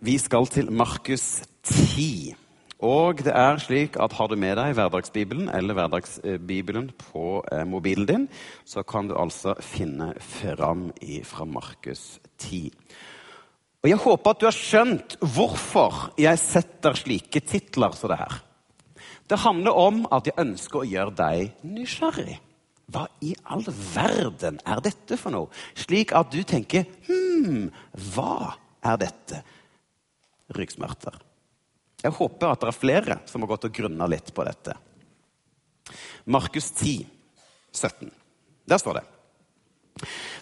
Vi skal til Markus 10. Og det er slik at Har du med deg hverdagsbibelen eller hverdagsbibelen på eh, mobilen din, så kan du altså finne fram fra Markus 10. Og Jeg håper at du har skjønt hvorfor jeg setter slike titler som det her. Det handler om at jeg ønsker å gjøre deg nysgjerrig. Hva i all verden er dette for noe? Slik at du tenker Hm, hva er dette? Ryggsmerter. Jeg håper at det er flere som har gått og grunna litt på dette. Markus 10, 17. Der står det.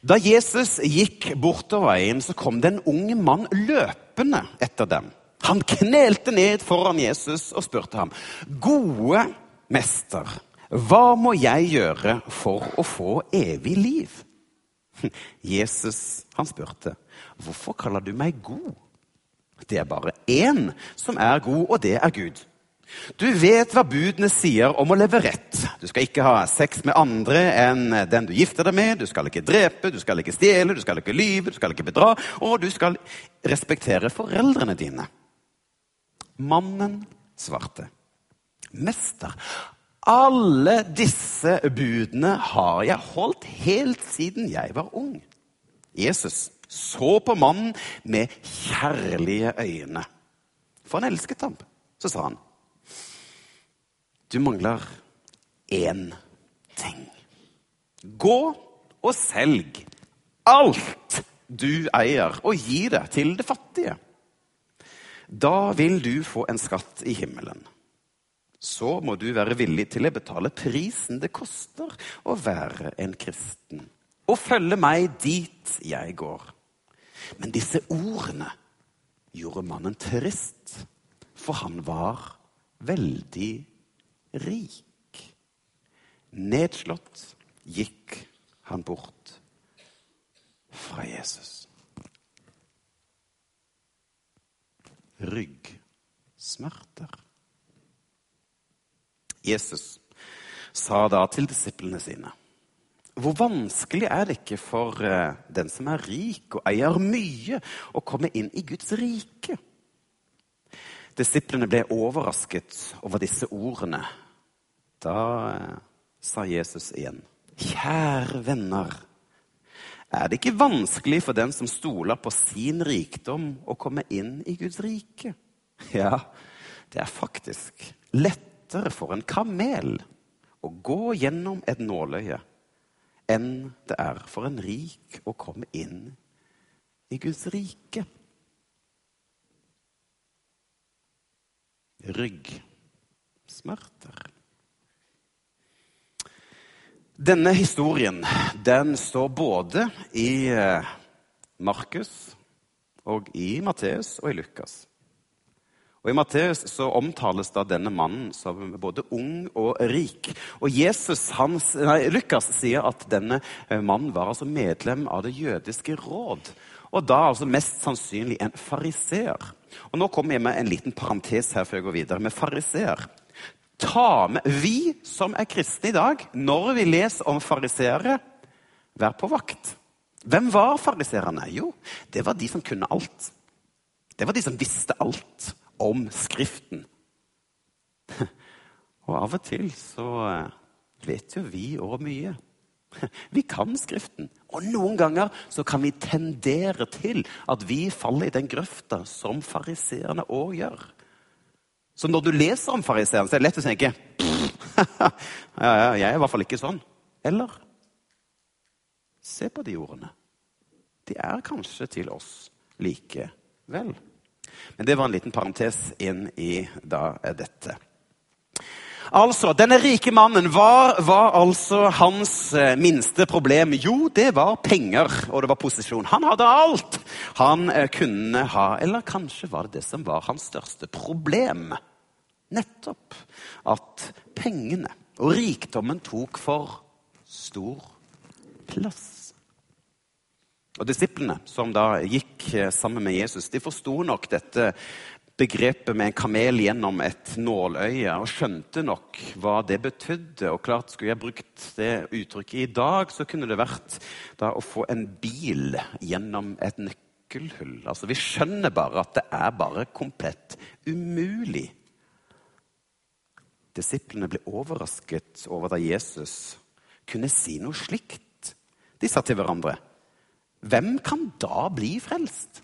Da Jesus gikk bortover veien, så kom det en ung mann løpende etter dem. Han knelte ned foran Jesus og spurte ham, 'Gode mester, hva må jeg gjøre for å få evig liv?' Jesus han spurte, 'Hvorfor kaller du meg god?' Det er bare én som er god, og det er Gud. Du vet hva budene sier om å leve rett. Du skal ikke ha sex med andre enn den du gifter deg med. Du skal ikke drepe, du skal ikke stjele, du skal ikke lyve, du skal ikke bedra. Og du skal respektere foreldrene dine. Mannen svarte. Mester, alle disse budene har jeg holdt helt siden jeg var ung. Jesus så på mannen med kjærlige øyne. For han elsket ham. Så sa han, du mangler én ting. Gå og selg alt du eier, og gi det til det fattige. Da vil du få en skatt i himmelen. Så må du være villig til å betale prisen det koster å være en kristen, og følge meg dit jeg går. Men disse ordene gjorde mannen trist, for han var veldig rik. Nedslått gikk han bort fra Jesus. Ryggsmerter. Jesus sa da til disiplene sine hvor vanskelig er det ikke for eh, den som er rik og eier mye, å komme inn i Guds rike? Disiplene ble overrasket over disse ordene. Da eh, sa Jesus igjen, kjære venner, er det ikke vanskelig for den som stoler på sin rikdom, å komme inn i Guds rike? Ja, det er faktisk lettere for en kamel å gå gjennom et nåløye enn det er for en rik å komme inn i Guds rike. Ryggsmerter. Denne historien den står både i eh, Markus og i Matteus og i Lukas. Og I Matteus så omtales da denne mannen som både ung og rik. Og Jesus, hans, nei, Lukas sier at denne eh, mannen var altså medlem av det jødiske råd. Og da altså mest sannsynlig en fariseer. Og Nå kommer jeg med en liten parentes her før jeg går videre. med fariseer. Ta med Vi som er kristne i dag, når vi leser om fariseere, vær på vakt. Hvem var fariseerne? Jo, det var de som kunne alt. Det var de som visste alt om Skriften. Og av og til så eh, vet jo vi òg mye. Vi kan Skriften. Og noen ganger så kan vi tendere til at vi faller i den grøfta som fariseerne òg gjør. Så når du leser om fariseerne, så er det lett å tenke ja, ja, jeg er i hvert fall ikke sånn. Eller se på de ordene. De er kanskje til oss likevel. Men det var en liten parentes inn i da, dette. Altså, Denne rike mannen, hva var altså hans eh, minste problem? Jo, det var penger, og det var posisjon. Han hadde alt han eh, kunne ha. Eller kanskje var det det som var hans største problem. Nettopp at pengene og rikdommen tok for stor plass. Og Disiplene som da gikk eh, sammen med Jesus, de forsto nok dette begrepet med en kamel gjennom et nåløye og skjønte nok hva det betydde. Og klart, Skulle jeg brukt det uttrykket i dag, så kunne det vært da å få en bil gjennom et nøkkelhull. Altså, Vi skjønner bare at det er bare komplett umulig. Disiplene ble overrasket over da Jesus kunne si noe slikt. De sa til hverandre hvem kan da bli frelst?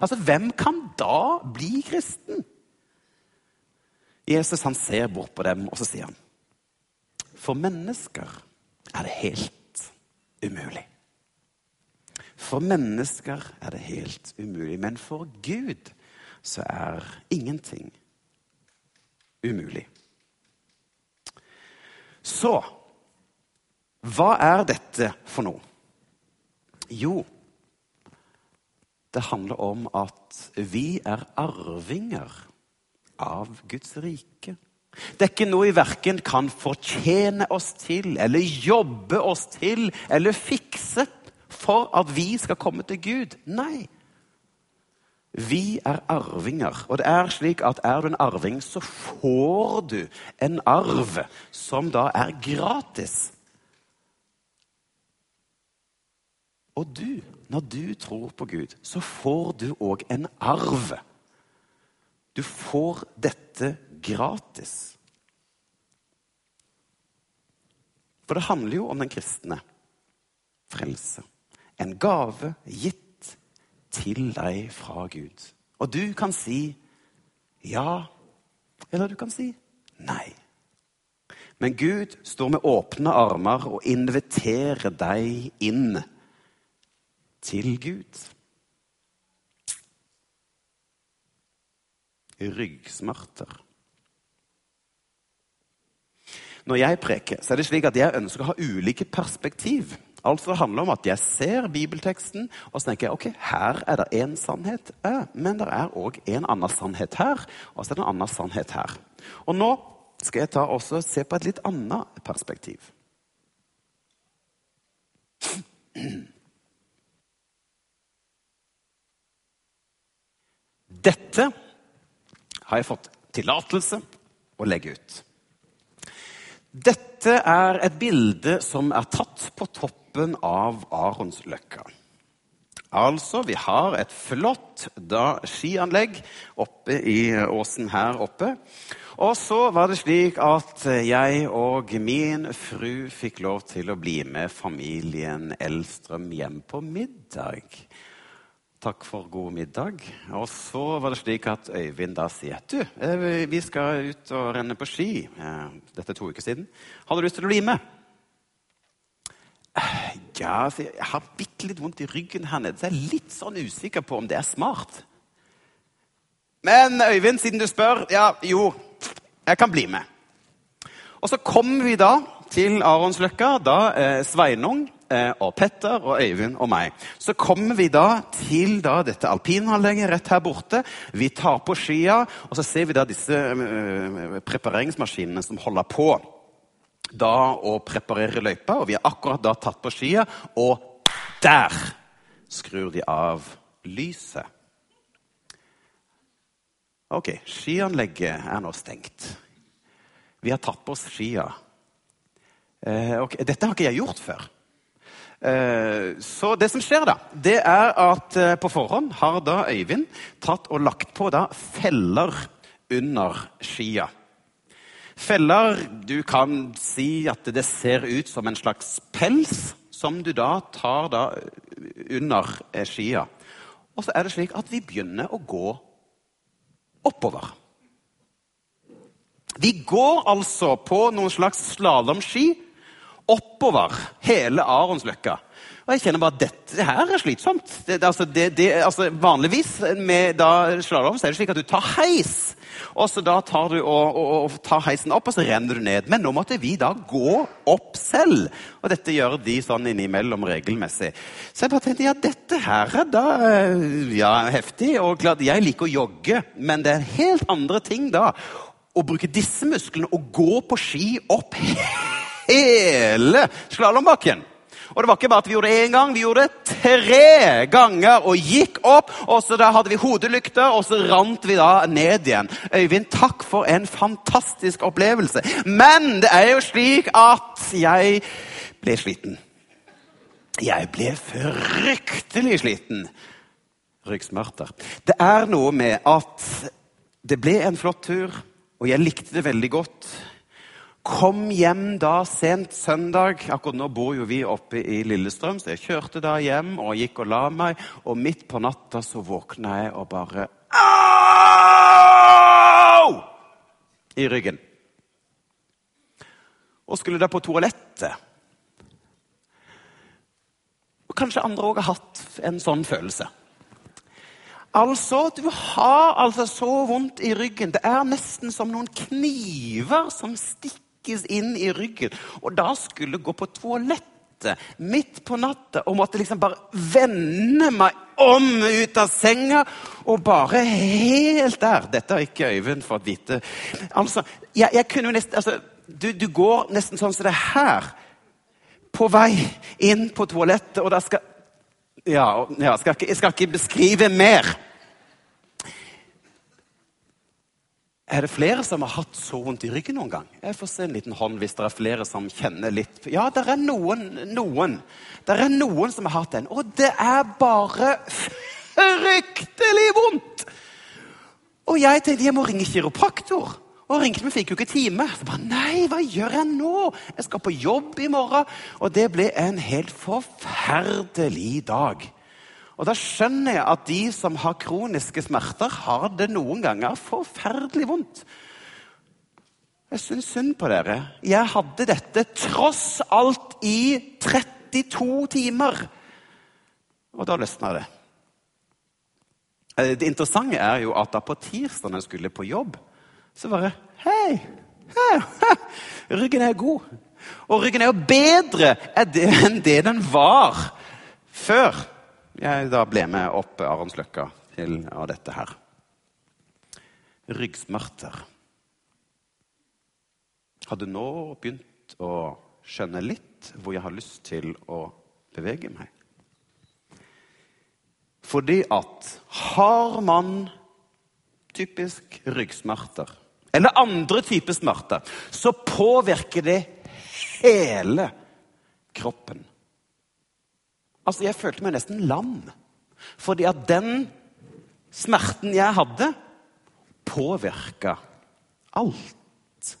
Altså, hvem kan da bli kristen? Jesus han ser bort på dem, og så sier han For mennesker er det helt umulig. For mennesker er det helt umulig, men for Gud så er ingenting umulig. Så hva er dette for noe? Jo, det handler om at vi er arvinger av Guds rike. Det er ikke noe vi verken kan fortjene oss til eller jobbe oss til eller fikse for at vi skal komme til Gud. Nei. Vi er arvinger. Og det er slik at er du en arving, så får du en arv som da er gratis. Og du, når du tror på Gud, så får du òg en arv. Du får dette gratis. For det handler jo om den kristne frelse. En gave gitt til deg fra Gud. Og du kan si ja, eller du kan si nei. Men Gud står med åpne armer og inviterer deg inn til Gud. Ryggsmerter. Når jeg preker, så er det slik at jeg ønsker å ha ulike perspektiv. Altså Det handler om at jeg ser bibelteksten og så tenker jeg, ok, her er det én sannhet, men det er òg en annen sannhet her. Og så er det en annen sannhet her. Og nå skal jeg ta også se på et litt annet perspektiv. Dette har jeg fått tillatelse å legge ut. Dette er et bilde som er tatt på toppen av Aronsløkka. Altså, vi har et flott da, skianlegg oppe i åsen her oppe. Og så var det slik at jeg og min fru fikk lov til å bli med familien Elstrøm hjem på middag. Takk for god middag. Og så var det slik at Øyvind da sier du, eh, vi skal ut og renne på ski. Eh, dette er to uker siden. Har du lyst til å bli med? Eh, ja, jeg har bitte litt vondt i ryggen her nede, så jeg er litt sånn usikker på om det er smart. Men Øyvind, siden du spør, ja, jo, jeg kan bli med. Og så kommer vi da til Aronsløkka, da eh, Sveinung og Petter og Øyvind og meg. Så kommer vi da til da dette alpinanlegget rett her borte. Vi tar på skia, og så ser vi da disse uh, prepareringsmaskinene som holder på da å preparere løypa. Og vi har akkurat da tatt på skia, og der skrur de av lyset. Ok, skianlegget er nå stengt. Vi har tatt på oss skia. Uh, okay, dette har ikke jeg gjort før. Eh, så det som skjer, da, det er at eh, på forhånd har da Øyvind tatt og lagt på da feller under skia. Feller Du kan si at det ser ut som en slags pels som du da tar da under eh, skia. Og så er det slik at vi begynner å gå oppover. Vi går altså på noen slags slalåmski oppover hele Aronsløkka. Og jeg kjenner bare at dette her er slitsomt. Det, altså, det, det, altså, vanligvis med slalåm er det slik at du tar heis. Og så da tar du og, og, og tar heisen opp, og så renner du ned. Men nå måtte vi da gå opp selv. Og dette gjør de sånn innimellom regelmessig. Så jeg bare tenkte ja, dette her er da eh, ja, heftig. Og klart, jeg liker å jogge, men det er helt andre ting da. Å bruke disse musklene og gå på ski opp hele slalåmbakken. Og det var ikke bare at vi gjorde det én gang, vi gjorde det tre ganger. Og gikk opp, og så da hadde vi hodelykter, og så rant vi da ned igjen. Øyvind, takk for en fantastisk opplevelse. Men det er jo slik at jeg ble sliten. Jeg ble fryktelig sliten. Ryggsmerter. Det er noe med at det ble en flott tur, og jeg likte det veldig godt. Kom hjem da sent søndag. Akkurat nå bor jo vi oppe i Lillestrøm, så jeg kjørte da hjem og gikk og la meg. Og midt på natta så våkna jeg og bare Au! I ryggen. Og skulle da på toalettet. Og kanskje andre òg har hatt en sånn følelse. Altså, Du har altså så vondt i ryggen. Det er nesten som noen kniver som stikker stikkes inn i ryggen. Og da skulle gå på toalettet midt på natta og måtte liksom bare vende meg om ut av senga og bare helt der Dette har ikke Øyvind fått vite. Altså, jeg, jeg kunne jo nesten altså, du, du, går nesten sånn som det her. På vei inn på toalettet, og da skal Ja, ja skal ikke, jeg skal ikke beskrive mer. Er det flere som har hatt så vondt i ryggen noen gang? Jeg får se en liten hånd hvis det er flere som kjenner litt Ja, det er noen. noen. Det er noen som har hatt den. Og det er bare fryktelig vondt! Og jeg tenkte jeg må ringe kiropraktor. Og ringte, men fikk jo ikke time. Så bare, Nei, hva gjør jeg nå? Jeg skal på jobb i morgen. Og det ble en helt forferdelig dag. Og da skjønner jeg at de som har kroniske smerter, har det noen ganger forferdelig vondt. Jeg syns synd på dere. Jeg hadde dette tross alt i 32 timer. Og da løsna det. Eh, det interessante er jo at da på tirsdag jeg skulle på jobb, så bare Hei! hei ryggen er god. Og ryggen er jo bedre enn det den var før jeg da ble med opp Aronsløkka til dette her. Ryggsmerter. Hadde nå begynt å skjønne litt hvor jeg har lyst til å bevege meg. Fordi at har man typisk ryggsmerter, eller andre typer smerter, så påvirker det hele kroppen. Altså, Jeg følte meg nesten lam. Fordi at den smerten jeg hadde, påvirka alt.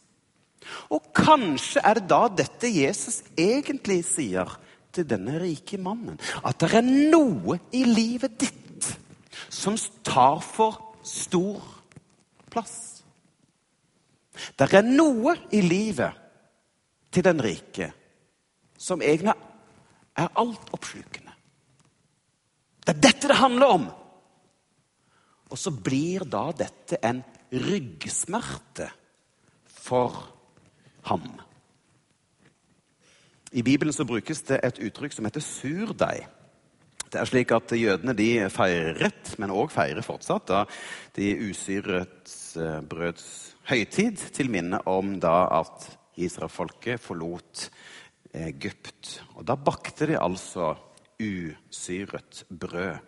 Og kanskje er det da dette Jesus egentlig sier til denne rike mannen. At det er noe i livet ditt som tar for stor plass. Det er noe i livet til den rike som egentlig er altoppslukende. Det er dette det handler om. Og så blir da dette en ryggsmerte for ham. I Bibelen så brukes det et uttrykk som heter surdeig. Det er slik at Jødene de feiret, men òg feirer fortsatt, da, de usyret eh, brøds høytid, til minne om da at israelfolket forlot Egypt. Og Da bakte de altså usyret brød.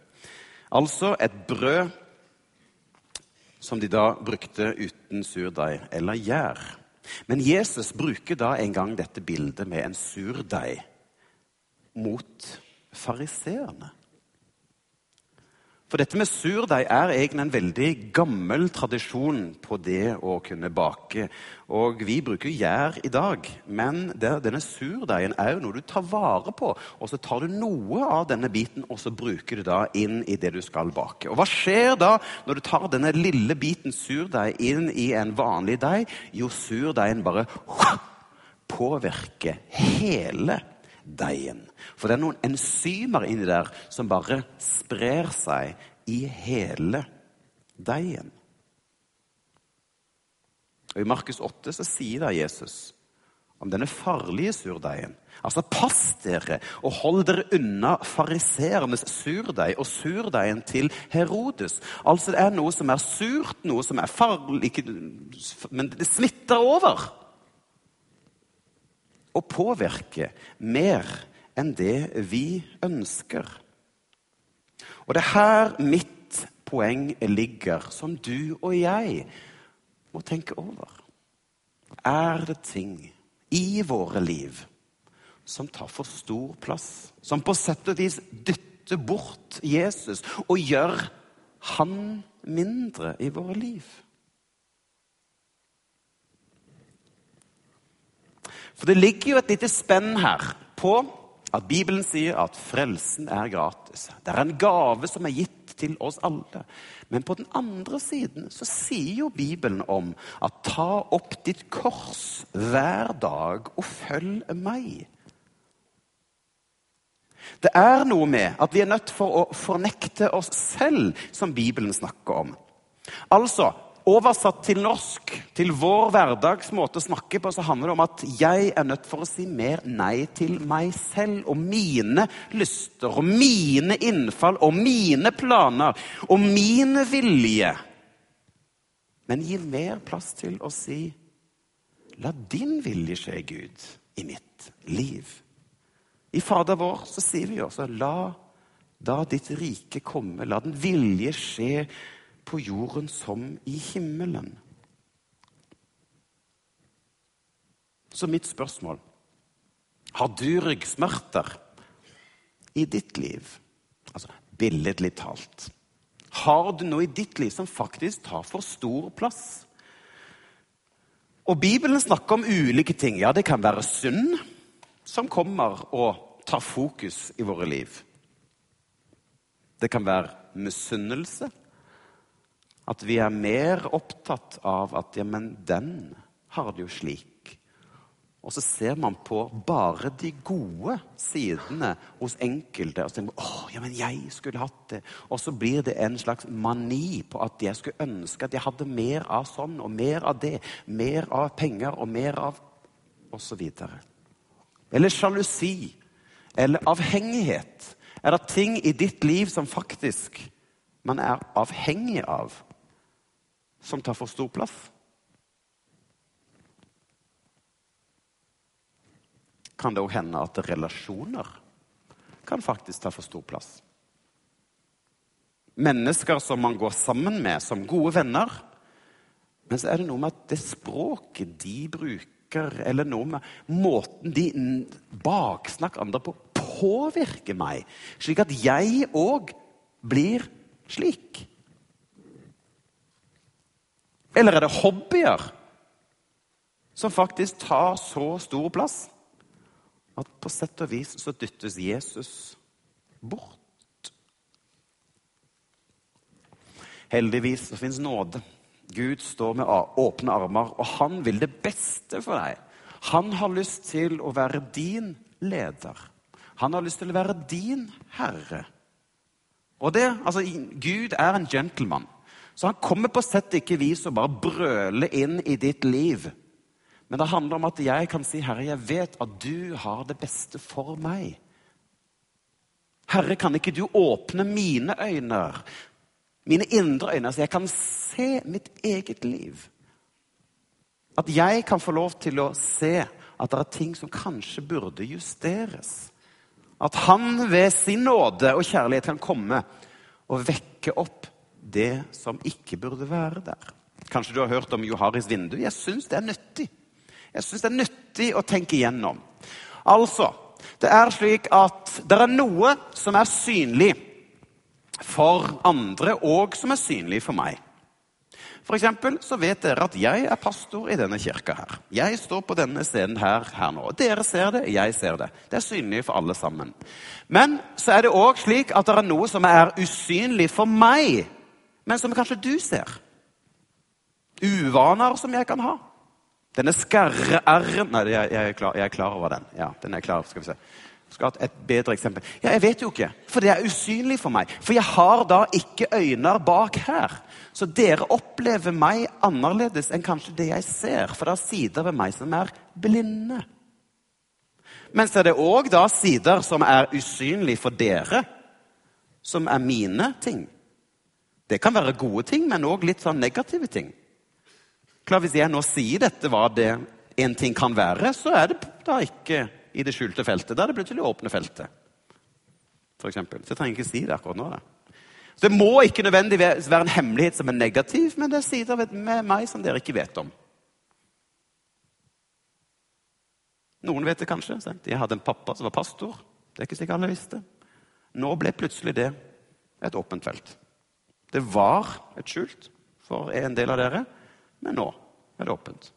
Altså et brød som de da brukte uten surdeig eller gjær. Men Jesus bruker da en gang dette bildet med en surdeig mot fariseerne. For dette med surdeig er egentlig en veldig gammel tradisjon på det å kunne bake. Og vi bruker gjær i dag, men denne surdeigen er jo noe du tar vare på. Og så tar du noe av denne biten og så bruker du da inn i det du skal bake. Og hva skjer da når du tar denne lille biten surdeig inn i en vanlig deig? Jo, surdeigen bare påvirker hele deigen. For det er noen enzymer inni der som bare sprer seg i hele deigen. Og I Markus 8 så sier da Jesus om denne farlige surdeigen. Altså, pass dere og hold dere unna fariseernes surdeig og surdeigen til Herodes. Altså, det er noe som er surt, noe som er farlig, men det smitter over. Og påvirker mer enn det vi ønsker. Og det er her mitt poeng ligger, som du og jeg må tenke over. Er det ting i våre liv som tar for stor plass. Som på sett og vis dytter bort Jesus og gjør han mindre i våre liv. For det ligger jo et lite spenn her på at Bibelen sier at frelsen er gratis. Det er en gave som er gitt til oss alle. Men på den andre siden så sier jo Bibelen om at ta opp ditt kors hver dag og følg meg. Det er noe med at vi er nødt for å fornekte oss selv, som Bibelen snakker om. Altså, Oversatt til norsk, til vår hverdags måte å snakke på, så handler det om at jeg er nødt for å si mer nei til meg selv og mine lyster og mine innfall og mine planer og mine vilje. Men gi mer plass til å si La din vilje skje, Gud, i mitt liv. I Fader vår så sier vi også La da ditt rike komme, la den vilje skje på jorden som i himmelen. Så mitt spørsmål Har du ryggsmerter i ditt liv? Altså billedlig talt. Har du noe i ditt liv som faktisk tar for stor plass? Og Bibelen snakker om ulike ting. Ja, det kan være synd som kommer og tar fokus i våre liv. Det kan være misunnelse. At vi er mer opptatt av at ja, men den har det jo slik. Og så ser man på bare de gode sidene hos enkelte. Og så tenker man, åh, ja, men jeg skulle hatt det. Og så blir det en slags mani på at jeg skulle ønske at jeg hadde mer av sånn og mer av det. Mer av penger og mer av Og så videre. Eller sjalusi. Eller avhengighet. Er det ting i ditt liv som faktisk man er avhengig av? Som tar for stor plass? Kan det òg hende at relasjoner kan faktisk ta for stor plass? Mennesker som man går sammen med som gode venner. Men så er det noe med at det språket de bruker, eller noe med måten de baksnakker andre på, påvirker meg. Slik at jeg òg blir slik. Eller er det hobbyer som faktisk tar så stor plass at på sett og vis så dyttes Jesus bort? Heldigvis så fins nåde. Gud står med åpne armer, og han vil det beste for deg. Han har lyst til å være din leder. Han har lyst til å være din herre. Og det, altså, Gud er en gentleman. Så han kommer på sett ikke vis og bare brøler inn i ditt liv. Men det handler om at jeg kan si, 'Herre, jeg vet at du har det beste for meg'. Herre, kan ikke du åpne mine øyne, mine indre øyne, så jeg kan se mitt eget liv? At jeg kan få lov til å se at det er ting som kanskje burde justeres. At han ved sin nåde og kjærlighet kan komme og vekke opp det som ikke burde være der. Kanskje du har hørt om Joharis vindu. Jeg syns det er nyttig. Jeg synes det er nyttig å tenke igjennom. Altså, det er slik at det er noe som er synlig for andre, og som er synlig for meg. For eksempel så vet dere at jeg er pastor i denne kirka her. Jeg står på denne scenen her, her nå. Dere ser det, jeg ser det. Det er synlig for alle sammen. Men så er det òg slik at det er noe som er usynlig for meg men som kanskje du ser. Uvaner som jeg kan ha. Denne skarre-r-en Nei, jeg, jeg, er klar, jeg, er klar, over den. Ja, den er klar. Skal vi se. Skal ha et bedre eksempel. Ja, Jeg vet jo ikke, for det er usynlig for meg. For jeg har da ikke øyne bak her. Så dere opplever meg annerledes enn kanskje det jeg ser. For det er sider ved meg som er blinde. Men det er òg sider som er usynlige for dere, som er mine ting. Det kan være gode ting, men òg litt sånn negative ting. Klar, Hvis jeg nå sier dette hva det en ting kan være, så er det da ikke i det skjulte feltet. Da er det plutselig åpne feltet. For eksempel. så jeg trenger ikke si det akkurat nå. Da. Så Det må ikke nødvendigvis være en hemmelighet som er negativ, men det er sider med meg som dere ikke vet om. Noen vet det kanskje. Sant? Jeg hadde en pappa som var pastor. Det er ikke sikkert alle visste. Nå ble plutselig det et åpent felt. Det var et skjult for en del av dere, men nå er det åpent.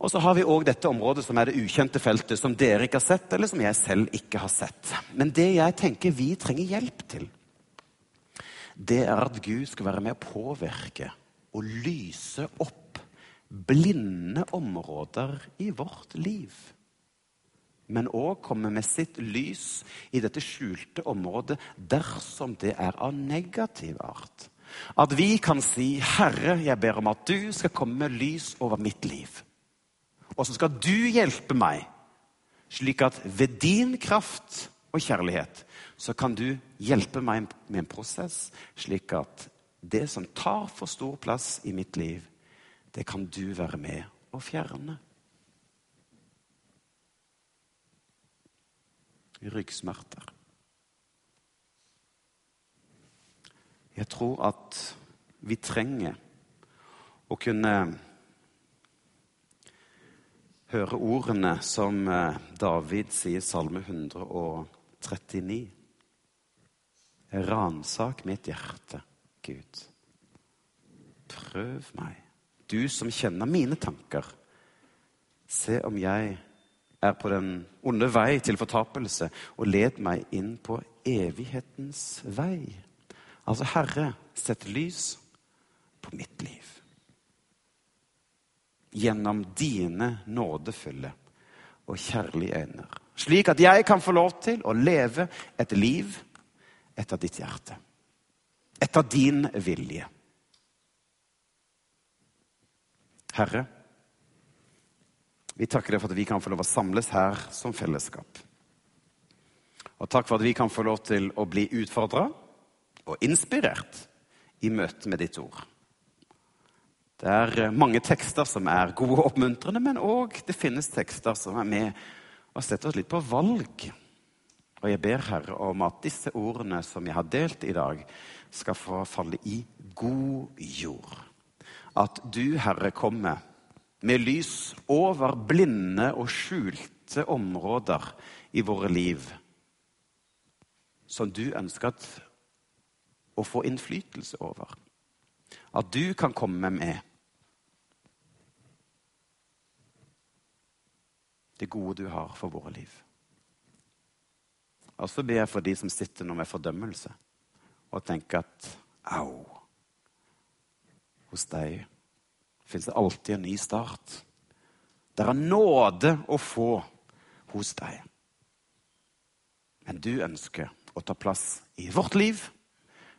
Og så har vi òg dette området som er det ukjente feltet, som dere ikke har sett, eller som jeg selv ikke har sett. Men det jeg tenker vi trenger hjelp til, det er at Gud skal være med å påvirke og lyse opp blinde områder i vårt liv. Men òg komme med sitt lys i dette skjulte området dersom det er av negativ art. At vi kan si, 'Herre, jeg ber om at du skal komme med lys over mitt liv.' Og så skal du hjelpe meg, slik at ved din kraft og kjærlighet så kan du hjelpe meg med en prosess, slik at det som tar for stor plass i mitt liv, det kan du være med å fjerne. Ryggsmerter. Jeg tror at vi trenger å kunne høre ordene som eh, David sier i Salme 139. Ransak mitt hjerte, Gud. Prøv meg, du som kjenner mine tanker. Se om jeg er på den onde vei til fortapelse, og led meg inn på evighetens vei. Altså, Herre, sett lys på mitt liv. Gjennom dine nådefulle og kjærlige øyne. Slik at jeg kan få lov til å leve et liv etter ditt hjerte. Etter din vilje. Herre, vi takker deg for at vi kan få lov å samles her som fellesskap. Og takk for at vi kan få lov til å bli utfordra og inspirert i møte med ditt ord. Det er eh, mange tekster som er gode og oppmuntrende, men òg det finnes tekster som er med og setter oss litt på valg. Og jeg ber Herre om at disse ordene som jeg har delt i dag, skal få falle i god jord. At du, Herre, kommer med lys over blinde og skjulte områder i våre liv, som du ønsker å få innflytelse over. At du kan komme med det gode du har for våre liv. Og så ber jeg for de som sitter nå med fordømmelse og tenker at au, hos deg fins det alltid en ny start. Det er nåde å få hos deg. Men du ønsker å ta plass i vårt liv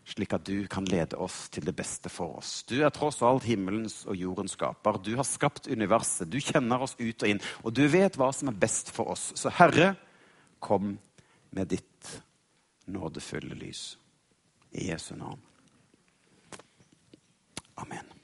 slik at du kan lede oss til det beste for oss. Du er tross alt himmelens og jordens skaper. Du har skapt universet. Du kjenner oss ut og inn, og du vet hva som er best for oss. Så Herre, kom med ditt nådefulle lys. I Jesu navn. Amen.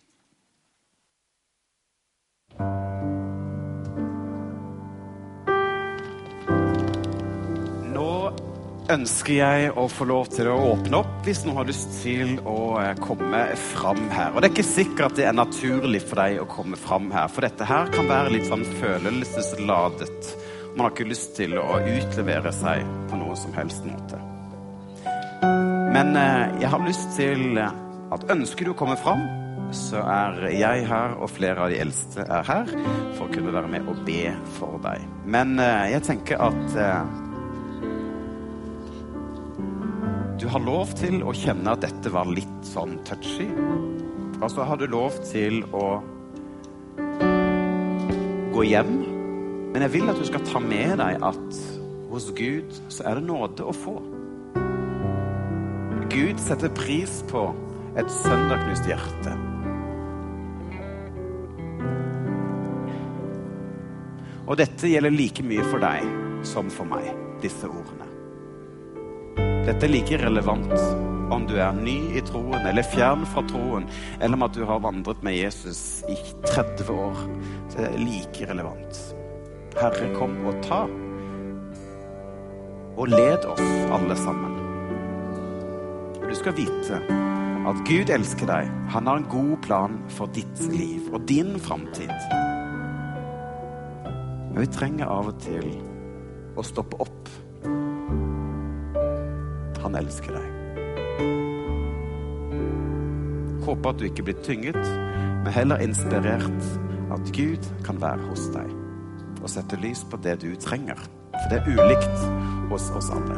Ønsker jeg å få lov til å åpne opp hvis noen har lyst til å eh, komme fram her. Og det er ikke sikkert at det er naturlig for deg å komme fram her, for dette her kan være litt sånn følelsesladet. Man har ikke lyst til å utlevere seg på noen som helst måte. Men eh, jeg har lyst til at ønsker du å komme fram, så er jeg her, og flere av de eldste er her, for å kunne være med og be for deg. Men eh, jeg tenker at du har lov til å kjenne at dette var litt sånn touchy. Altså har du lov til å gå hjem Men jeg vil at du skal ta med deg at hos Gud så er det nåde å få. Gud setter pris på et søndagknust hjerte. Og dette gjelder like mye for deg som for meg, disse ordene. Dette er like relevant om du er ny i troen eller fjern fra troen, eller om at du har vandret med Jesus i 30 år. Det er like relevant. Herre, kom og ta. Og led oss alle sammen. Du skal vite at Gud elsker deg. Han har en god plan for ditt liv og din framtid. Men vi trenger av og til å stoppe opp. Han elsker deg. Håper at du ikke blir tynget, men heller inspirert at Gud kan være hos deg og sette lys på det du trenger. For det er ulikt hos oss alle.